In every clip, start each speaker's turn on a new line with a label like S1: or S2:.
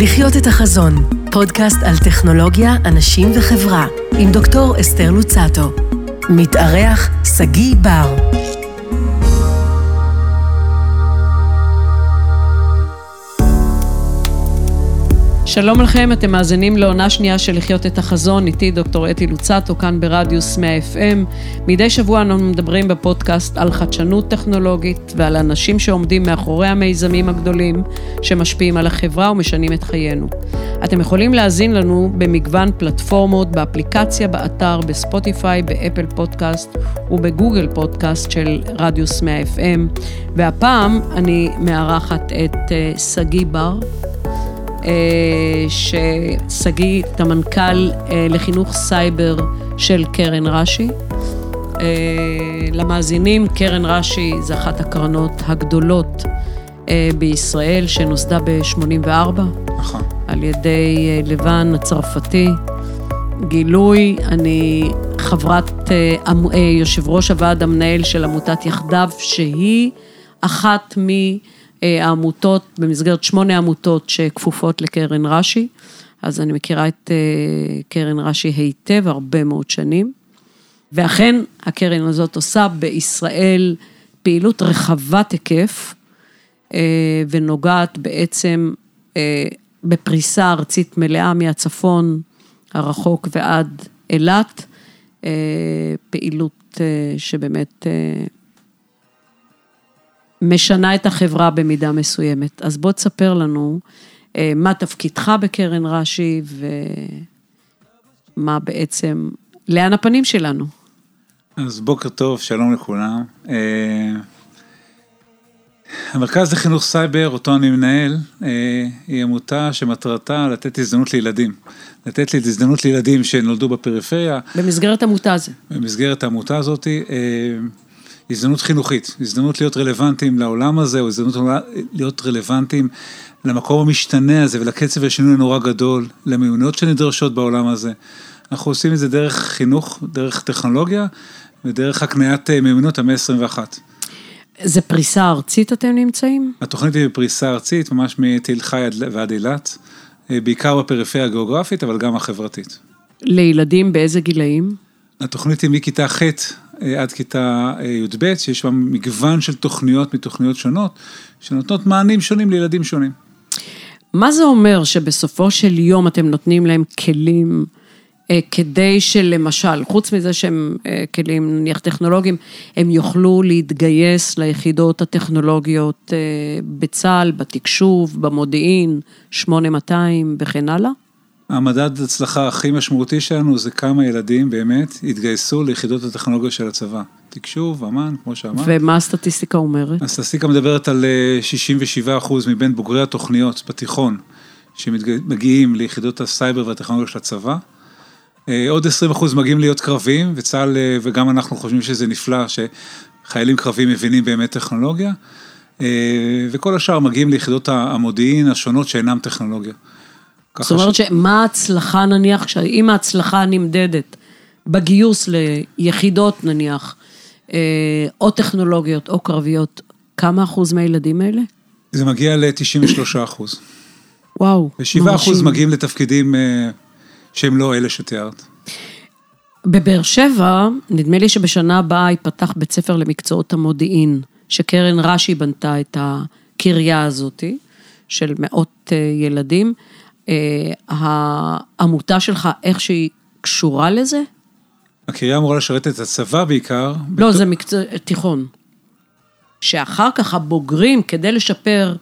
S1: לחיות את החזון, פודקאסט על טכנולוגיה, אנשים וחברה, עם דוקטור אסתר לוצטו. מתארח שגיא בר.
S2: שלום לכם, אתם מאזינים לעונה שנייה של לחיות את החזון, איתי דוקטור אתי לוצטו, כאן ברדיוס 100 FM. מדי שבוע אנו מדברים בפודקאסט על חדשנות טכנולוגית ועל אנשים שעומדים מאחורי המיזמים הגדולים שמשפיעים על החברה ומשנים את חיינו. אתם יכולים להאזין לנו במגוון פלטפורמות, באפליקציה, באתר, בספוטיפיי, באפל פודקאסט ובגוגל פודקאסט של רדיוס 100 FM. והפעם אני מארחת את אה, שגיא בר. אה, ששגיא, את המנכ"ל אה, לחינוך סייבר של קרן רש"י. אה, למאזינים, קרן רש"י זה אחת הקרנות הגדולות בישראל, שנוסדה ב-84.
S3: נכון.
S2: על ידי לבן הצרפתי. גילוי, אני חברת, יושב ראש הוועד המנהל של עמותת יחדיו, שהיא אחת מ... העמותות, במסגרת שמונה עמותות שכפופות לקרן רש"י, אז אני מכירה את אה, קרן רש"י היטב, הרבה מאוד שנים. ואכן, הקרן הזאת עושה בישראל פעילות רחבת היקף, אה, ונוגעת בעצם אה, בפריסה ארצית מלאה מהצפון הרחוק ועד אילת, פעילות שבאמת משנה את החברה במידה מסוימת. אז בוא תספר לנו אה, מה תפקידך בקרן רש"י ומה בעצם, לאן הפנים שלנו.
S3: אז בוקר טוב, שלום לכולם. אה, המרכז לחינוך סייבר, אותו אני מנהל, אה, היא עמותה שמטרתה לתת הזדמנות לילדים. לתת לי הזדמנות לילדים שנולדו בפריפריה.
S2: במסגרת עמותה זה.
S3: במסגרת העמותה הזאת. הזדמנות חינוכית, הזדמנות להיות רלוונטיים לעולם הזה, או הזדמנות להיות רלוונטיים למקום המשתנה הזה ולקצב השינוי הנורא גדול, למיוניות שנדרשות בעולם הזה. אנחנו עושים את זה דרך חינוך, דרך טכנולוגיה ודרך הקניית אה, מיומנות המאה ה-21.
S2: זה פריסה ארצית אתם נמצאים?
S3: התוכנית היא בפריסה ארצית, ממש מתל חי ועד אילת, אה, בעיקר בפריפריה הגיאוגרפית, אבל גם החברתית.
S2: לילדים באיזה גילאים?
S3: התוכנית היא מכיתה ח' עד כיתה אה, י"ב, שיש בה מגוון של תוכניות מתוכניות שונות, שנותנות מענים שונים לילדים שונים.
S2: מה זה אומר שבסופו של יום אתם נותנים להם כלים אה, כדי שלמשל, חוץ מזה שהם כלים נניח טכנולוגיים, הם יוכלו להתגייס ליחידות הטכנולוגיות בצה"ל, בתקשוב, במודיעין, 8200 וכן הלאה?
S3: המדד הצלחה הכי משמעותי שלנו זה כמה ילדים באמת התגייסו ליחידות הטכנולוגיה של הצבא. תקשוב, אמ"ן, כמו שאמרת.
S2: ומה הסטטיסטיקה אומרת?
S3: הסטטיסטיקה מדברת על 67 אה, אחוז מבין בוגרי התוכניות בתיכון, שמגיעים ליחידות הסייבר והטכנולוגיה של הצבא. אה, עוד 20 אחוז מגיעים להיות קרביים, וצה"ל, אה, וגם אנחנו חושבים שזה נפלא, שחיילים קרביים מבינים באמת טכנולוגיה. וכל השאר מגיעים ליחידות המודיעין השונות שאינם טכנולוגיה.
S2: זאת אומרת ש... שמה ההצלחה נניח, אם ההצלחה נמדדת בגיוס ליחידות נניח, אה, או טכנולוגיות או קרביות, כמה אחוז מהילדים האלה?
S3: זה מגיע ל-93 אחוז.
S2: וואו.
S3: ו-7 אחוז מגיעים לתפקידים אה, שהם לא אלה שתיארת.
S2: בבאר שבע, נדמה לי שבשנה הבאה ייפתח בית ספר למקצועות המודיעין, שקרן רש"י בנתה את הקריה הזאתי, של מאות אה, ילדים. אה, העמותה שלך, איך שהיא קשורה לזה?
S3: הקריה אמורה לשרת את הצבא בעיקר.
S2: לא, בת... זה מקצוע, תיכון. שאחר כך הבוגרים, כדי לשפר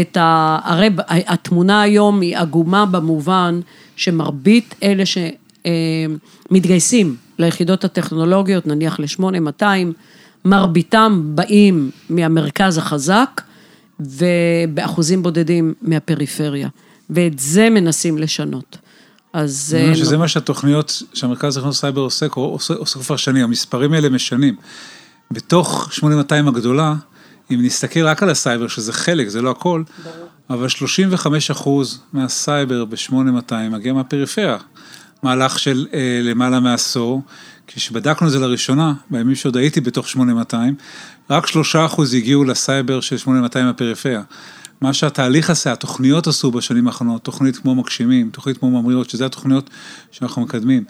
S2: את ה... הרי התמונה היום היא עגומה במובן שמרבית אלה שמתגייסים אה, ליחידות הטכנולוגיות, נניח ל-8200, מרביתם באים מהמרכז החזק ובאחוזים בודדים מהפריפריה. ואת זה מנסים לשנות. אז...
S3: אני חושב שזה מה שהתוכניות שהמרכז לחינוך סייבר עוסק, עושה, כבר שנים, המספרים האלה משנים. בתוך 8200 הגדולה, אם נסתכל רק על הסייבר, שזה חלק, זה לא הכל. אבל 35 אחוז מהסייבר ב-8200 מגיע מהפריפריה. מהלך של אה, למעלה מעשור. כשבדקנו את זה לראשונה, בימים שעוד הייתי בתוך 8200, רק שלושה אחוז הגיעו לסייבר של 8200 בפריפריה. מה שהתהליך עשה, התוכניות עשו בשנים האחרונות, תוכנית כמו מגשימים, תוכנית כמו ממריאות, שזה התוכניות שאנחנו מקדמים.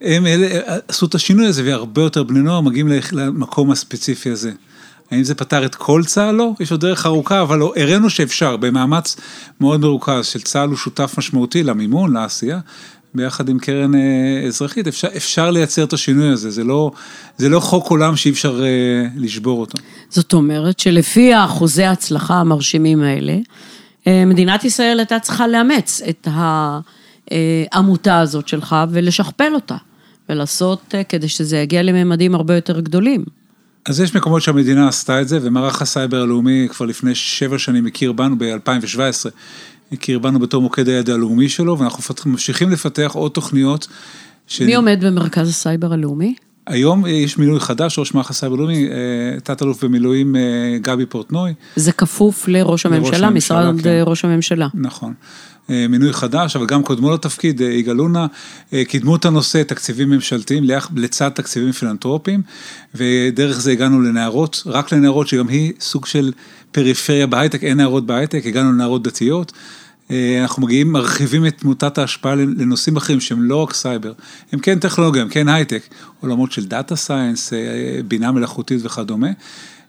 S3: הם אלה עשו את השינוי הזה, והרבה יותר בני נוער מגיעים למקום הספציפי הזה. האם זה פתר את כל צה"ל? לא, יש עוד דרך ארוכה, אבל לא, הראינו שאפשר, במאמץ מאוד מרוכז של צה"ל הוא שותף משמעותי למימון, לעשייה, ביחד עם קרן אה, אזרחית, אפשר, אפשר לייצר את השינוי הזה, זה לא, זה לא חוק עולם שאי אפשר אה, לשבור אותו.
S2: זאת אומרת שלפי אחוזי ההצלחה המרשימים האלה, אה, מדינת ישראל הייתה צריכה לאמץ את העמותה הזאת שלך ולשכפל אותה, ולעשות כדי שזה יגיע לממדים הרבה יותר גדולים.
S3: אז יש מקומות שהמדינה עשתה את זה, ומערך הסייבר הלאומי כבר לפני שבע שנים הכיר בנו, ב-2017, הכיר בנו בתור מוקד הידע הלאומי שלו, ואנחנו ממשיכים לפתח עוד תוכניות.
S2: ש... מי עומד במרכז הסייבר הלאומי?
S3: היום יש מינוי חדש, ראש מערך הסייבר הלאומי, אה, תת-אלוף במילואים אה, גבי פורטנוי.
S2: זה כפוף לראש הממשלה, משרד כן. ראש הממשלה.
S3: נכון. אה, מינוי חדש, אבל גם קודמו לתפקיד, יגאל אונא, קידמו את הנושא, תקציבים ממשלתיים לצד תקציבים פילנטרופיים, ודרך זה הגענו לנערות, רק לנערות שגם היא סוג של פריפריה בהייטק, אין נערות בהייטק, הגענו לנערות דתיות. אה, אנחנו מגיעים, מרחיבים את מוטת ההשפעה לנושאים אחרים שהם לא רק סייבר, הם כן טכנולוגיה, הם כן הייטק, עולמות של data science, אה, בינה מלאכותית וכדומה,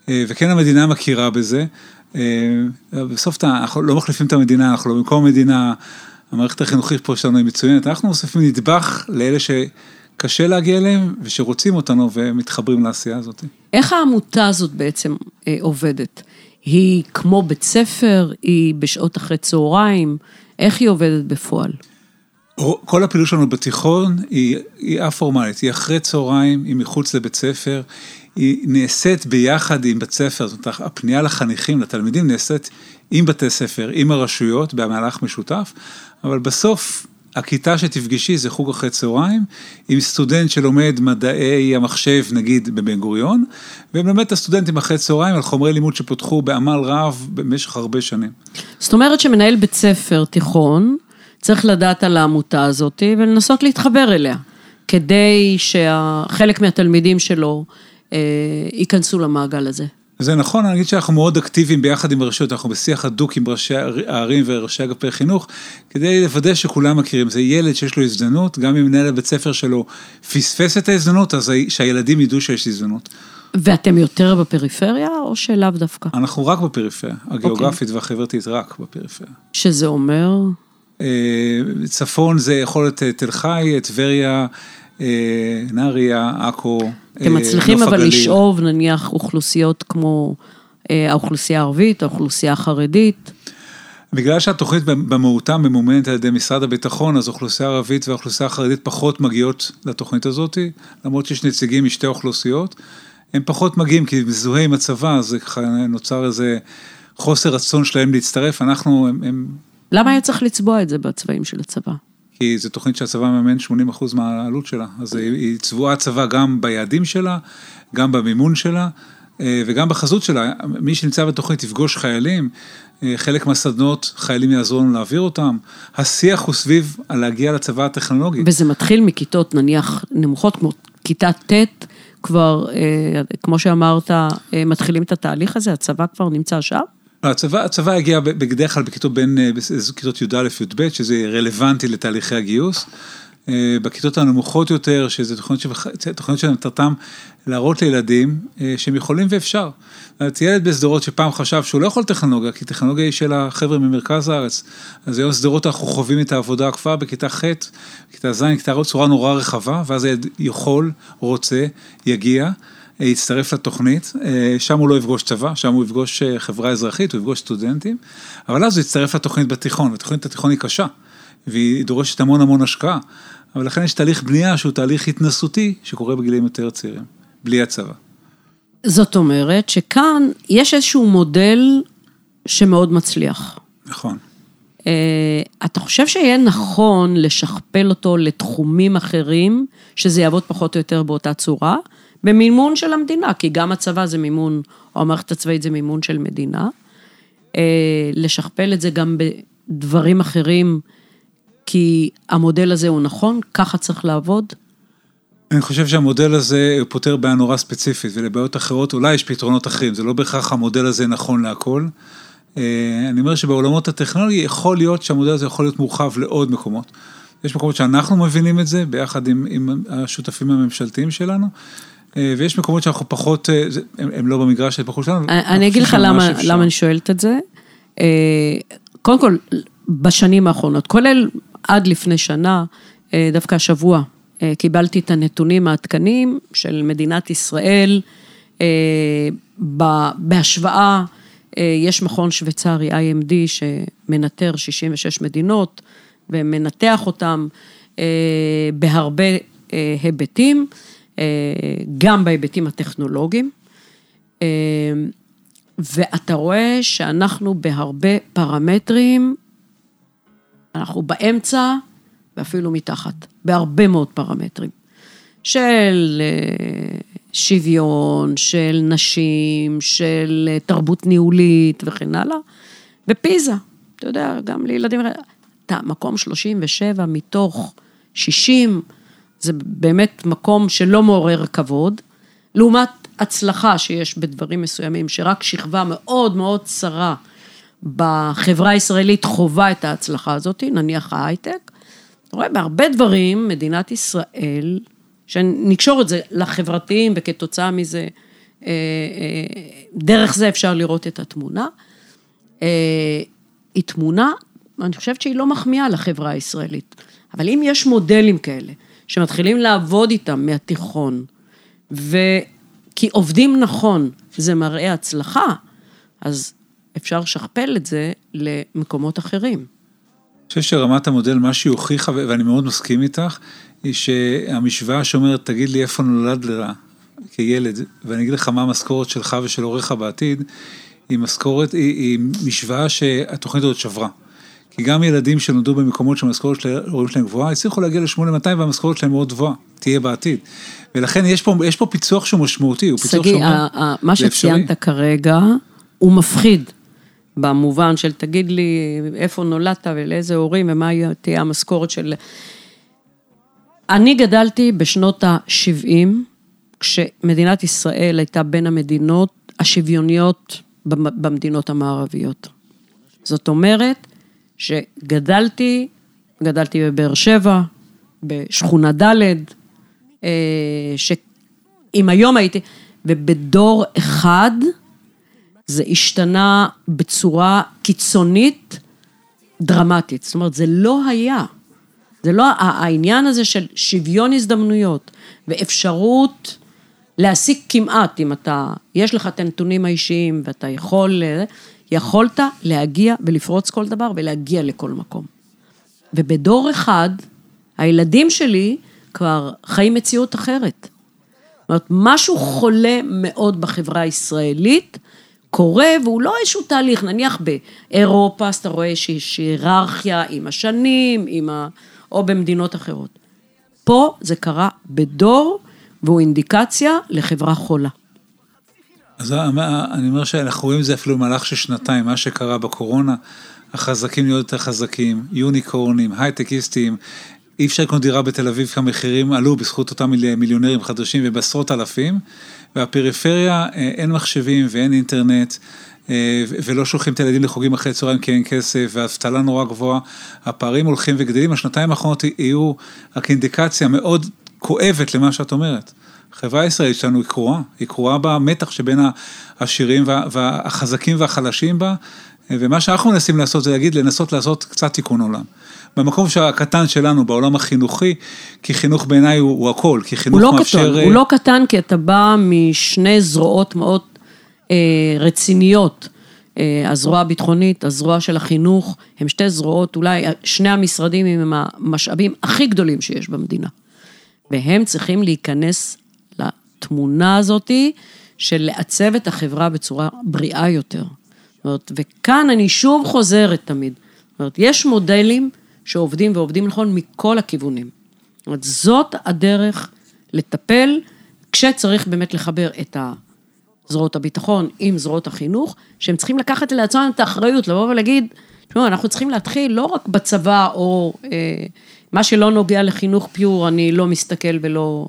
S3: אה, וכן המדינה מכירה בזה. בסוף אנחנו לא מחליפים את המדינה, אנחנו לא במקום המדינה, המערכת החינוכית פה שלנו היא מצוינת, אנחנו מוסיפים נדבך לאלה שקשה להגיע אליהם ושרוצים אותנו ומתחברים לעשייה הזאת.
S2: איך העמותה הזאת בעצם עובדת? היא כמו בית ספר, היא בשעות אחרי צהריים, איך היא עובדת בפועל?
S3: כל הפעילות שלנו בתיכון היא, היא א-פורמלית, היא אחרי צהריים, היא מחוץ לבית ספר, היא נעשית ביחד עם בית ספר, זאת אומרת, הפנייה לחניכים, לתלמידים, נעשית עם בתי ספר, עם הרשויות, במהלך משותף, אבל בסוף הכיתה שתפגשי זה חוג אחרי צהריים, עם סטודנט שלומד מדעי המחשב, נגיד בבן גוריון, ומלמד את הסטודנטים אחרי צהריים על חומרי לימוד שפותחו בעמל רב במשך הרבה שנים.
S2: זאת אומרת שמנהל בית ספר תיכון צריך לדעת על העמותה הזאת ולנסות להתחבר אליה, כדי שחלק מהתלמידים שלו אה, ייכנסו למעגל הזה.
S3: זה נכון, אני אגיד שאנחנו מאוד אקטיביים ביחד עם הרשויות, אנחנו בשיח הדוק עם ראשי הערים וראשי אגפי חינוך, כדי לוודא שכולם מכירים. זה ילד שיש לו הזדמנות, גם אם מנהל הבית ספר שלו פספס את ההזדמנות, אז שהילדים ידעו שיש הזדמנות.
S2: ואתם יותר בפריפריה או שלאו דווקא?
S3: אנחנו רק בפריפריה, הגיאוגרפית okay. והחברתית רק בפריפריה.
S2: שזה אומר?
S3: אה, צפון זה יכול להיות תל חי, טבריה, אה, נהריה, עכו.
S2: אתם מצליחים אבל לשאוב נניח אוכלוסיות כמו אה, האוכלוסייה הערבית, האוכלוסייה החרדית.
S3: בגלל שהתוכנית במהותה ממומנת על ידי משרד הביטחון, אז האוכלוסייה הערבית והאוכלוסייה החרדית פחות מגיעות לתוכנית הזאת, למרות שיש נציגים משתי אוכלוסיות, הם פחות מגיעים כי מזוהה עם הצבא, אז נוצר איזה חוסר רצון שלהם להצטרף, אנחנו, הם... הם...
S2: למה היה צריך לצבוע את זה בצבעים של הצבא?
S3: כי זו תוכנית שהצבא מממן 80% מהעלות שלה, אז היא צבועה צבא גם ביעדים שלה, גם במימון שלה, אה, וגם בחזות שלה. מי שנמצא בתוכנית יפגוש חיילים, אה, חלק מהסדנות, חיילים יעזרו לנו להעביר אותם. השיח הוא סביב על להגיע לצבא הטכנולוגי.
S2: וזה מתחיל מכיתות נניח נמוכות, כמו כיתה ט', כבר, אה, כמו שאמרת, מתחילים את התהליך הזה, הצבא כבר נמצא שם?
S3: הצבא, הצבא הגיע בדרך כלל בכיתות בין, אה, כיתות י"א-י"ב, שזה רלוונטי לתהליכי הגיוס. אה, בכיתות הנמוכות יותר, שזה תוכניות שמטרתם להראות לילדים אה, שהם יכולים ואפשר. זאת ילד בשדרות שפעם חשב שהוא לא יכול טכנולוגיה, כי טכנולוגיה היא של החבר'ה ממרכז הארץ. אז היום בשדרות אנחנו חווים את העבודה כבר בכיתה ח', כיתה ז', כיתה צורה נורא רחבה, ואז הילד יכול, רוצה, יגיע. יצטרף לתוכנית, אה, שם הוא לא יפגוש צבא, שם הוא יפגוש אה, חברה אזרחית, הוא יפגוש סטודנטים, אבל אז הוא יצטרף לתוכנית בתיכון, ותוכנית התיכון היא קשה, והיא דורשת המון המון השקעה, אבל לכן יש תהליך בנייה שהוא תהליך התנסותי, שקורה בגילים יותר צעירים, בלי הצבא.
S2: זאת אומרת שכאן יש איזשהו מודל שמאוד מצליח.
S3: נכון.
S2: Uh, אתה חושב שיהיה נכון לשכפל אותו לתחומים אחרים, שזה יעבוד פחות או יותר באותה צורה? במימון של המדינה, כי גם הצבא זה מימון, או המערכת הצבאית זה מימון של מדינה. אה, לשכפל את זה גם בדברים אחרים, כי המודל הזה הוא נכון, ככה צריך לעבוד.
S3: אני חושב שהמודל הזה פותר בעיה נורא ספציפית, ולבעיות אחרות אולי יש פתרונות אחרים, זה לא בהכרח המודל הזה נכון להכל. אה, אני אומר שבעולמות הטכנולוגי יכול להיות שהמודל הזה יכול להיות מורחב לעוד מקומות. יש מקומות שאנחנו מבינים את זה ביחד עם, עם השותפים הממשלתיים שלנו, ויש מקומות שאנחנו פחות, אה, הם, הם לא במגרש של פחות שלנו.
S2: אני אגיד לך למה. למה אני שואלת את זה. אה, קודם כל, בשנים האחרונות, כולל עד לפני שנה, אה, דווקא השבוע, אה, קיבלתי את הנתונים העדכניים של מדינת ישראל, אה, בהשוואה, אה, יש מכון שוויצרי IMD שמנטר 66 מדינות ומנתח אותם אה, בהרבה אה, היבטים, אה, גם בהיבטים הטכנולוגיים. אה, ואתה רואה שאנחנו בהרבה פרמטרים, אנחנו באמצע ואפילו מתחת, בהרבה מאוד פרמטרים. של אה, שוויון, של נשים, של אה, תרבות ניהולית וכן הלאה, ופיזה, אתה יודע, גם לילדים, אתה מקום 37 מתוך 60, זה באמת מקום שלא מעורר כבוד, לעומת הצלחה שיש בדברים מסוימים, שרק שכבה מאוד מאוד צרה בחברה הישראלית חווה את ההצלחה הזאת, נניח ההייטק. אתה רואה, בהרבה דברים, מדינת ישראל, שנקשור את זה לחברתיים, וכתוצאה מזה, אה, אה, דרך זה אפשר לראות את התמונה, אה, היא תמונה, אני חושבת שהיא לא מחמיאה לחברה הישראלית. אבל אם יש מודלים כאלה, שמתחילים לעבוד איתם מהתיכון, וכי עובדים נכון, זה מראה הצלחה, אז אפשר לשכפל את זה למקומות אחרים.
S3: אני חושב שרמת המודל, מה שהיא הוכיחה, ואני מאוד מסכים איתך, היא שהמשוואה שאומרת, תגיד לי איפה נולד לך כילד, ואני אגיד לך מה המשכורת שלך ושל הוריך בעתיד, היא משכורת, היא, היא משוואה שהתוכנית הזאת שברה. כי גם ילדים שנולדו במקומות שהמשכורת של ההורים שלהם גבוהה, הצליחו להגיע ל-8200 והמשכורת שלהם מאוד גבוהה, תהיה בעתיד. ולכן יש פה, יש פה פיצוח שהוא משמעותי, הוא פיצוח
S2: שגיא, ה- ה- מה. שציינת כרגע, הוא מפחיד. במובן של תגיד לי איפה נולדת ולאיזה הורים ומה תהיה המשכורת של... אני גדלתי בשנות ה-70, כשמדינת ישראל הייתה בין המדינות השוויוניות במ- במדינות המערביות. זאת אומרת שגדלתי, גדלתי בבאר שבע, בשכונה ד', אה, שאם היום הייתי, ובדור אחד זה השתנה בצורה קיצונית דרמטית. זאת אומרת, זה לא היה. זה לא, העניין הזה של שוויון הזדמנויות ואפשרות להשיג כמעט, אם אתה, יש לך את הנתונים האישיים ואתה יכול, אה, יכולת להגיע ולפרוץ כל דבר ולהגיע לכל מקום. ובדור אחד, הילדים שלי כבר חיים מציאות אחרת. זאת אומרת, משהו חולה מאוד בחברה הישראלית, קורה, והוא לא איזשהו תהליך, נניח באירופה, אז אתה רואה שיש היררכיה עם השנים, עם ה... או במדינות אחרות. פה זה קרה בדור, והוא אינדיקציה לחברה חולה.
S3: אז אני אומר שאנחנו רואים את זה אפילו במהלך של שנתיים, מה שקרה בקורונה, החזקים להיות יותר חזקים, יוניקורנים, הייטקיסטים, אי אפשר לקנות דירה בתל אביב, כי המחירים עלו בזכות אותם מיל- מיליונרים חדשים ובעשרות אלפים, והפריפריה אה, אין מחשבים ואין אינטרנט. אה, ולא שולחים את הילדים לחוגים אחרי צהריים כי אין כסף, והאבטלה נורא גבוהה, הפערים הולכים וגדלים, השנתיים האחרונות יהיו רק אינדיקציה מאוד כואבת למה שאת אומרת. החברה הישראלית שלנו היא קרועה, היא קרועה במתח שבין העשירים וה- והחזקים והחלשים בה, ומה שאנחנו מנסים לעשות זה להגיד, לנסות לעשות קצת תיקון עולם. במקום הקטן שלנו, בעולם החינוכי, כי חינוך בעיניי הוא, הוא הכל, כי חינוך
S2: הוא לא
S3: מאפשר...
S2: קטן,
S3: אה,
S2: הוא לא קטן כי אתה בא משני זרועות מאוד אה, רציניות. אה, הזרוע הביטחונית, הזרוע של החינוך, הם שתי זרועות, אולי שני המשרדים עם המשאבים הכי גדולים שיש במדינה. והם צריכים להיכנס לתמונה הזאתי של לעצב את החברה בצורה בריאה יותר. אומרת, וכאן אני שוב חוזרת תמיד. זאת אומרת, יש מודלים שעובדים ועובדים נכון מכל הכיוונים. זאת אומרת, זאת הדרך לטפל כשצריך באמת לחבר את זרועות הביטחון עם זרועות החינוך, שהם צריכים לקחת לעצמם את האחריות, לבוא ולהגיד, תשמעו, אנחנו צריכים להתחיל לא רק בצבא, או אה, מה שלא נוגע לחינוך פיור, אני לא מסתכל ולא...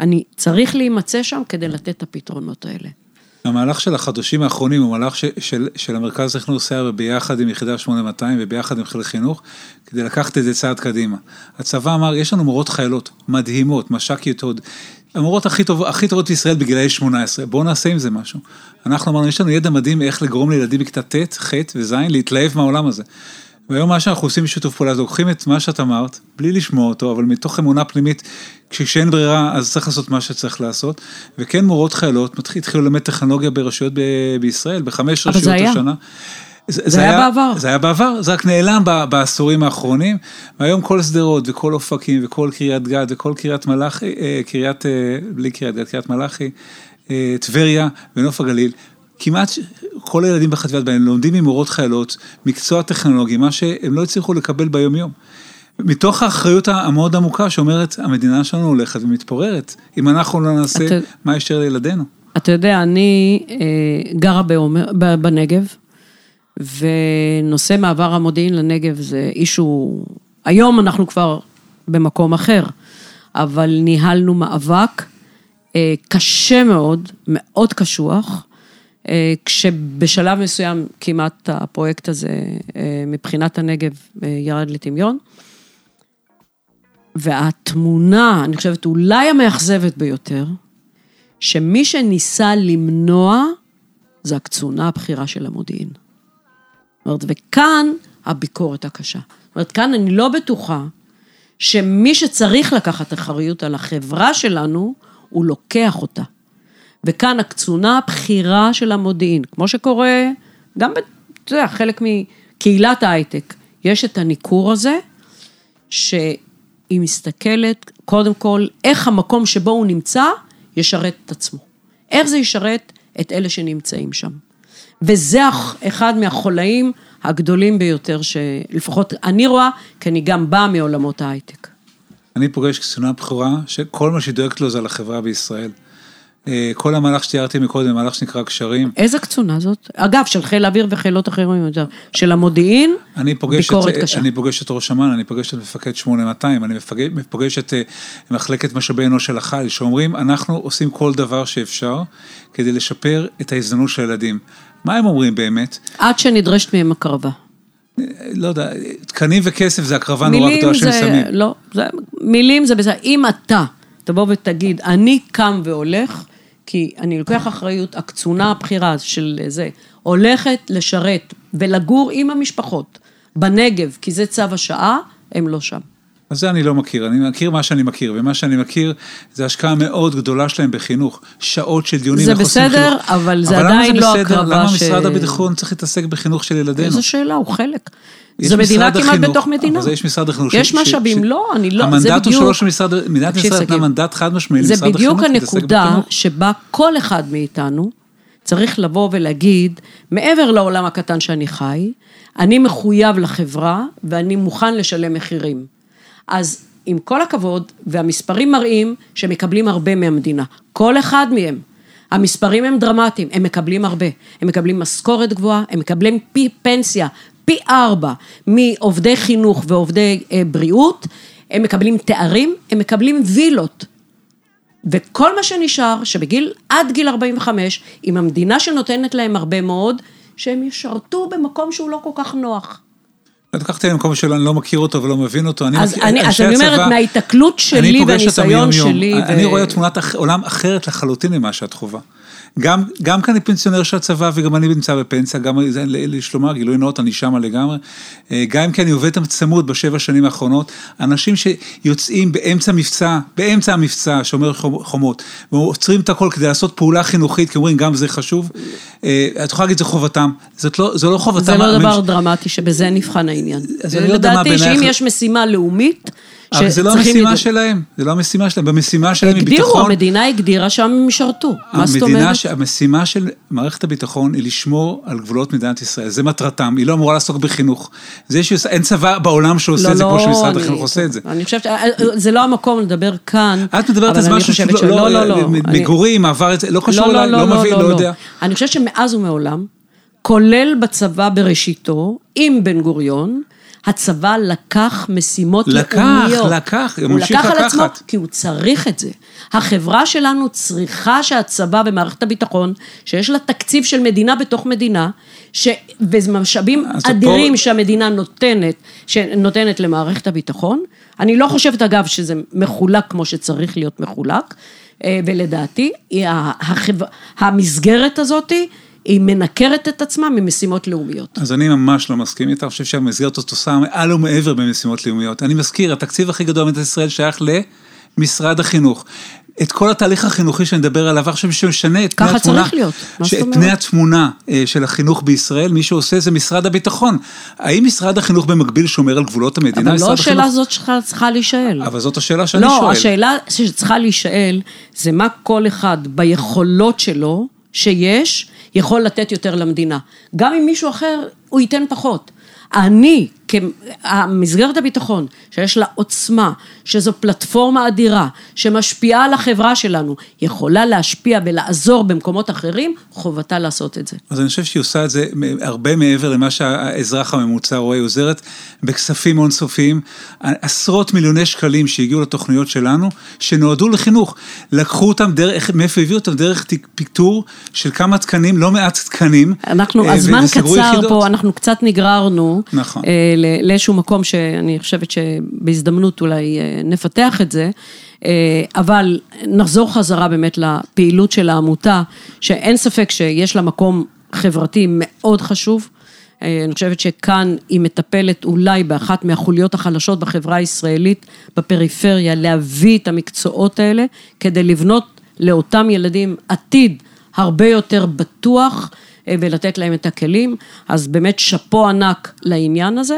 S2: אני צריך להימצא שם כדי לתת את הפתרונות האלה.
S3: המהלך של החודשים האחרונים הוא מהלך ש, של, של המרכז לחינוך סייבר ביחד עם יחידה 8200 וביחד עם חיל חינוך, כדי לקחת את זה צעד קדימה. הצבא אמר, יש לנו מורות חיילות מדהימות, מש"קיות עוד, המורות הכי, טוב, הכי טובות בישראל בגילאי 18, בואו נעשה עם זה משהו. אנחנו אמרנו, יש לנו ידע מדהים איך לגרום לילדים בכיתה ט', ח' וז' להתלהב מהעולם הזה. והיום מה שאנחנו עושים בשיתוף פעולה, זה לוקחים את מה שאת אמרת, בלי לשמוע אותו, אבל מתוך אמונה פנימית, כשאין ברירה, אז צריך לעשות מה שצריך לעשות. וכן, מורות חיילות, התחילו ללמד טכנולוגיה ברשויות ב- בישראל, בחמש
S2: אבל זה
S3: רשויות
S2: היה.
S3: השנה.
S2: זה היה בעבר.
S3: זה היה בעבר, זה רק נעלם ב- בעשורים האחרונים, והיום כל שדרות וכל אופקים וכל קריית גת וכל קריית מלאכי, אה, קריית, אה, בלי קריית גת, קריית מלאכי, אה, טבריה ונוף הגליל, כמעט כל הילדים בחטיבת בהם לומדים ממורות חיילות, מקצוע טכנולוגי, מה שהם לא הצליחו לקבל ביום יום. מתוך האחריות המאוד עמוקה שאומרת, המדינה שלנו הולכת ומתפוררת, אם אנחנו לא נעשה,
S2: אתה-
S3: מה יישאר לילדינו?
S2: אתה יודע, אני אה, גרה בעומר, ב- בנגב, ונושא מעבר המודיעין לנגב זה אישו... היום אנחנו כבר במקום אחר, אבל ניהלנו מאבק אה, קשה מאוד, מאוד קשוח, כשבשלב מסוים כמעט הפרויקט הזה אה, מבחינת הנגב אה, ירד לטמיון. והתמונה, אני חושבת, אולי המאכזבת ביותר, שמי שניסה למנוע זה הקצונה הבכירה של המודיעין. אומרת, וכאן הביקורת הקשה. זאת אומרת, כאן אני לא בטוחה שמי שצריך לקחת אחריות על החברה שלנו, הוא לוקח אותה. וכאן הקצונה הבכירה של המודיעין, כמו שקורה גם, אתה יודע, חלק מקהילת ההייטק, יש את הניכור הזה, שהיא מסתכלת, קודם כל, איך המקום שבו הוא נמצא, ישרת את עצמו. איך זה ישרת את אלה שנמצאים שם. וזה אח- אחד מהחולאים הגדולים ביותר, שלפחות אני רואה, כי אני גם באה מעולמות ההייטק.
S3: אני פוגש קצונה בכורה, שכל מה שהיא דואגת לו זה על החברה בישראל. אה, כל המהלך שתיארתי מקודם, מהלך שנקרא קשרים,
S2: איזה קצונה זאת? אגב, של חיל האוויר וחילות אחרים. של המודיעין, ביקורת
S3: את,
S2: קשה.
S3: אני פוגש את ראש אמ"ן, אני פוגש את מפקד 8200, אני מפגש, פוגש את אה, מחלקת משאבי אנוש של החיל, שאומרים, אנחנו עושים כל דבר שאפשר כדי לשפר את ההזדמנות של הילדים. מה הם אומרים באמת?
S2: עד שנדרשת מהם הקרבה.
S3: אה, לא יודע, תקנים וכסף זה הקרבה נורא גדולה שהם שמים.
S2: לא, זה, מילים זה בסדר. אם אתה תבוא ותגיד, אני קם והולך, כי אני לוקח אחריות, הקצונה הבכירה של זה, הולכת לשרת ולגור עם המשפחות בנגב, כי זה צו השעה, הם לא שם.
S3: אז זה אני לא מכיר, אני מכיר מה שאני מכיר, ומה שאני מכיר זה השקעה מאוד גדולה שלהם בחינוך, שעות של דיונים.
S2: זה
S3: איך עושים
S2: בסדר,
S3: חינוך.
S2: אבל זה
S3: למה
S2: עדיין לא
S3: בסדר?
S2: הקרבה
S3: למה
S2: ש-
S3: משרד הביטחון צריך להתעסק בחינוך של ילדינו?
S2: איזו שאלה, הוא חלק. זו מדינה כמעט
S3: החינוך,
S2: בתוך מדינה.
S3: אבל זה יש משרד החינוך.
S2: יש
S3: ש-
S2: משאבים,
S3: ש-
S2: לא, אני לא, זה
S3: המנדט הוא
S2: בדיוק.
S3: שלו של משרד, מדינת ישראל נתנה מנדט חד משמעי
S2: זה
S3: למשרד
S2: בדיוק
S3: החינוך. להתעסק
S2: הנקודה
S3: בחינוך.
S2: שבה כל אחד מאיתנו צריך לבוא ולהגיד, מעבר לעולם הקטן שאני חי, אני מחויב לחברה ואני מוכן לשלם מחירים. אז עם כל הכבוד, והמספרים מראים שמקבלים הרבה מהמדינה. כל אחד מהם. המספרים הם דרמטיים, הם מקבלים הרבה. הם מקבלים משכורת גבוהה, הם מקבלים פי פנסיה, פי ארבע מעובדי חינוך ועובדי אה, בריאות, הם מקבלים תארים, הם מקבלים וילות. וכל מה שנשאר, שבגיל, עד גיל 45, עם המדינה שנותנת להם הרבה מאוד, שהם ישרתו במקום שהוא לא כל כך נוח.
S3: לקחתי למקום שלו, אני לא מכיר אותו ולא מבין אותו. אני
S2: אז
S3: מכיר-
S2: אני, אז אני אומרת,
S3: הצבא,
S2: מההיתקלות
S3: אני
S2: שלי והניסיון. שלי...
S3: אני
S2: ו-
S3: רואה תמונת עולם אחרת לחלוטין ממה שאת חווה. גם, גם כאן אני פנסיונר של הצבא וגם אני נמצא בפנסיה, גם זה, ל- יש לומר, גילוי נאות, אני שמה לגמרי. אה, גם כי אני עובד צמוד בשבע שנים האחרונות, אנשים שיוצאים באמצע מבצע, באמצע המבצע, שומר חומ- חומות, ועוצרים את הכל כדי לעשות פעולה חינוכית, כי אומרים, גם זה חשוב. אה, את יכולה להגיד, זה חובתם. זאת לא, זו לא חובתם.
S2: זה לא דבר דרמטי, שבזה נבחן העניין.
S3: לא
S2: לדעתי, שאם יש משימה לאומית,
S3: אבל זה לא המשימה
S2: לדאוג-
S3: שלהם, זה לא המשימה שלהם, במשימה שלהם היא
S2: הגדירו,
S3: ביטחון.
S2: המדינה הגדירה שם הם ישרתו. מה זאת אומרת?
S3: ש... המשימה של מערכת הביטחון היא לשמור על גבולות מדינת ישראל, זה מטרתם, היא לא אמורה לעסוק בחינוך. זה שיש, אין צבא בעולם שעושה את זה כמו שמשרד
S2: אני-
S3: החינוך עושה את זה.
S2: אני חושבת, שזה לא המקום לדבר כאן.
S3: את מדברת על
S2: אני
S3: משהו
S2: חושבת
S3: שהוא
S2: שלא, לא, לא, לא. אני-
S3: מגורים, מעבר את זה, לא קשור אליי, לא מבין, לא יודע.
S2: אני חושבת שמאז ומעולם, כולל בצבא בראשיתו, עם בן גוריון, הצבא לקח משימות
S3: לקח,
S2: לאומיות.
S3: לקח, הוא
S2: הוא לקח על עצמו,
S3: לקחת.
S2: כי הוא צריך את זה. החברה שלנו צריכה שהצבא ומערכת הביטחון, שיש לה תקציב של מדינה בתוך מדינה, ש... ומשאבים
S3: אז פה-
S2: אדירים שהמדינה נותנת, שנותנת למערכת הביטחון. אני לא חושבת, אגב, שזה מחולק כמו שצריך להיות מחולק, אה, ולדעתי, היא ה- החב... המסגרת הזאת, היא מנקרת את עצמה ממשימות לאומיות.
S3: אז אני ממש לא מסכים איתה, אני חושב שהמסגרת הזאת עושה מעל ומעבר במשימות לאומיות. אני מזכיר, התקציב הכי גדול במדינת ישראל שייך למשרד החינוך. את כל התהליך החינוכי שאני מדבר עליו עכשיו, שמשנה את פני
S2: ככה
S3: התמונה.
S2: צריך להיות, מה זאת אומרת?
S3: פני התמונה אה, של החינוך בישראל, מי שעושה זה משרד הביטחון. האם משרד החינוך במקביל שומר על גבולות המדינה?
S2: אבל לא השאלה
S3: החינוך-
S2: הזאת שלך צריכה להישאל.
S3: אבל זאת השאלה שאני
S2: לא,
S3: שואל.
S2: השאלה שצריכה להישאל, זה מה כל אחד ביכולות שלו, שיש, יכול לתת יותר למדינה. גם אם מישהו אחר, הוא ייתן פחות. אני, כמסגרת הביטחון, שיש לה עוצמה, שזו פלטפורמה אדירה, שמשפיעה על החברה שלנו, יכולה להשפיע ולעזור במקומות אחרים, חובתה לעשות את זה.
S3: אז אני חושב שהיא עושה את זה הרבה מעבר למה שהאזרח הממוצע רואה, היא עוזרת בכספים אינסופיים, עשרות מיליוני שקלים שהגיעו לתוכניות שלנו, שנועדו לחינוך. לקחו אותם דרך, מאיפה הביאו אותם? דרך פיטור של כמה תקנים, לא מעט תקנים.
S2: אנחנו,
S3: אה,
S2: הזמן קצר
S3: יחידות.
S2: פה, אנחנו קצת נגררנו.
S3: נכון.
S2: לאיזשהו מקום שאני חושבת שבהזדמנות אולי אה, נפתח את זה, אה, אבל נחזור חזרה באמת לפעילות של העמותה, שאין ספק שיש לה מקום חברתי מאוד חשוב. אה, אני חושבת שכאן היא מטפלת אולי באחת מהחוליות החלשות בחברה הישראלית, בפריפריה, להביא את המקצועות האלה, כדי לבנות לאותם ילדים עתיד הרבה יותר בטוח. אה, ולתת להם את הכלים, אז באמת שאפו ענק לעניין הזה.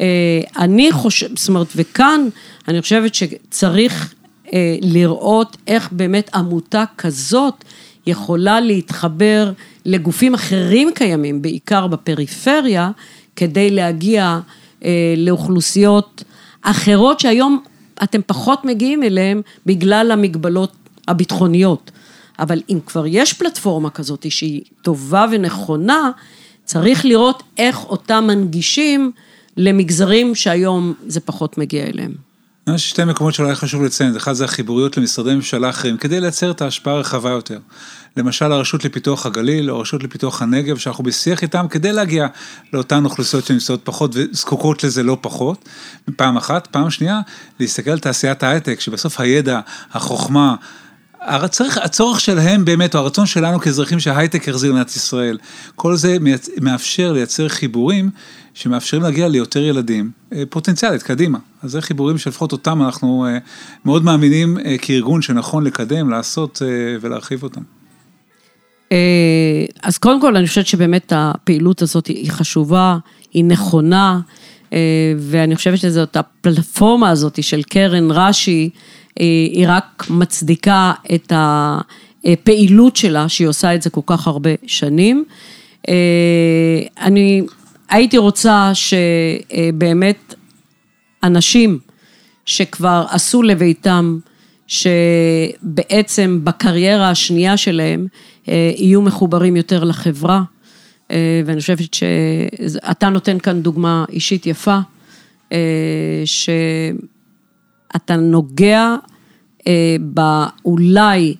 S2: אה, אני חושבת, זאת אומרת, וכאן אני חושבת שצריך אה, לראות איך באמת עמותה כזאת יכולה להתחבר לגופים אחרים קיימים, בעיקר בפריפריה, כדי להגיע אה, לאוכלוסיות אחרות שהיום אתם פחות מגיעים אליהן בגלל המגבלות הביטחוניות. אבל אם כבר יש פלטפורמה כזאת שהיא טובה ונכונה, צריך לראות איך אותה מנגישים למגזרים שהיום זה פחות מגיע אליהם.
S3: יש שתי מקומות שאולי חשוב לציין, אחד זה החיבוריות למשרדי ממשלה אחרים, כדי לייצר את ההשפעה הרחבה יותר. למשל הרשות לפיתוח הגליל או הרשות לפיתוח הנגב, שאנחנו בשיח איתם כדי להגיע לאותן אוכלוסיות שנמצאות פחות וזקוקות לזה לא פחות, פעם אחת. פעם שנייה, להסתכל על תעשיית ההייטק, שבסוף הידע, החוכמה, הצורך, הצורך שלהם באמת, או הרצון שלנו כאזרחים שההייטק יחזיר למדינת ישראל, כל זה. מאפשר לייצר חיבורים שמאפשרים להגיע ליותר ילדים, אה, פוטנציאלית, קדימה. אז זה חיבורים שלפחות אותם אנחנו אה, מאוד מאמינים אה, כארגון שנכון לקדם, לעשות ולהרחיב אותם.
S2: אז קודם כל, אני חושבת שבאמת הפעילות הזאת היא חשובה, היא נכונה, ואני חושבת שזאת הפלטפורמה הזאת של קרן רש"י, היא רק מצדיקה את הפעילות שלה, שהיא עושה את זה כל כך הרבה שנים. אני הייתי רוצה שבאמת אנשים שכבר עשו לביתם, שבעצם בקריירה השנייה שלהם יהיו מחוברים יותר לחברה, ואני חושבת שאתה נותן כאן דוגמה אישית יפה, ש... אתה נוגע אה, באולי,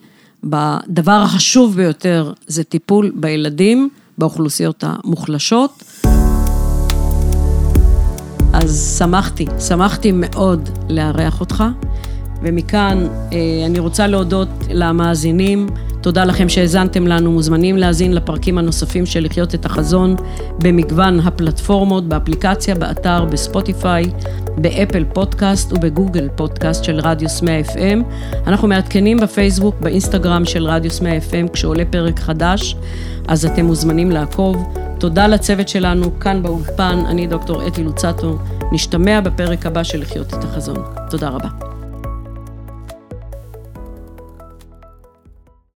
S2: בדבר החשוב ביותר, זה טיפול בילדים, באוכלוסיות המוחלשות. אז שמחתי, שמחתי מאוד לארח אותך, ומכאן אה, אני רוצה להודות למאזינים. תודה לכם שהאזנתם לנו, מוזמנים להאזין לפרקים הנוספים של לחיות את החזון במגוון הפלטפורמות, באפליקציה, באתר, בספוטיפיי, באפל פודקאסט ובגוגל פודקאסט של רדיוס 100 FM. אנחנו מעדכנים בפייסבוק, באינסטגרם של רדיוס 100 FM כשעולה פרק חדש, אז אתם מוזמנים לעקוב. תודה לצוות שלנו כאן באולפן, אני דוקטור אתי לוצטו, נשתמע בפרק הבא של לחיות את החזון. תודה רבה.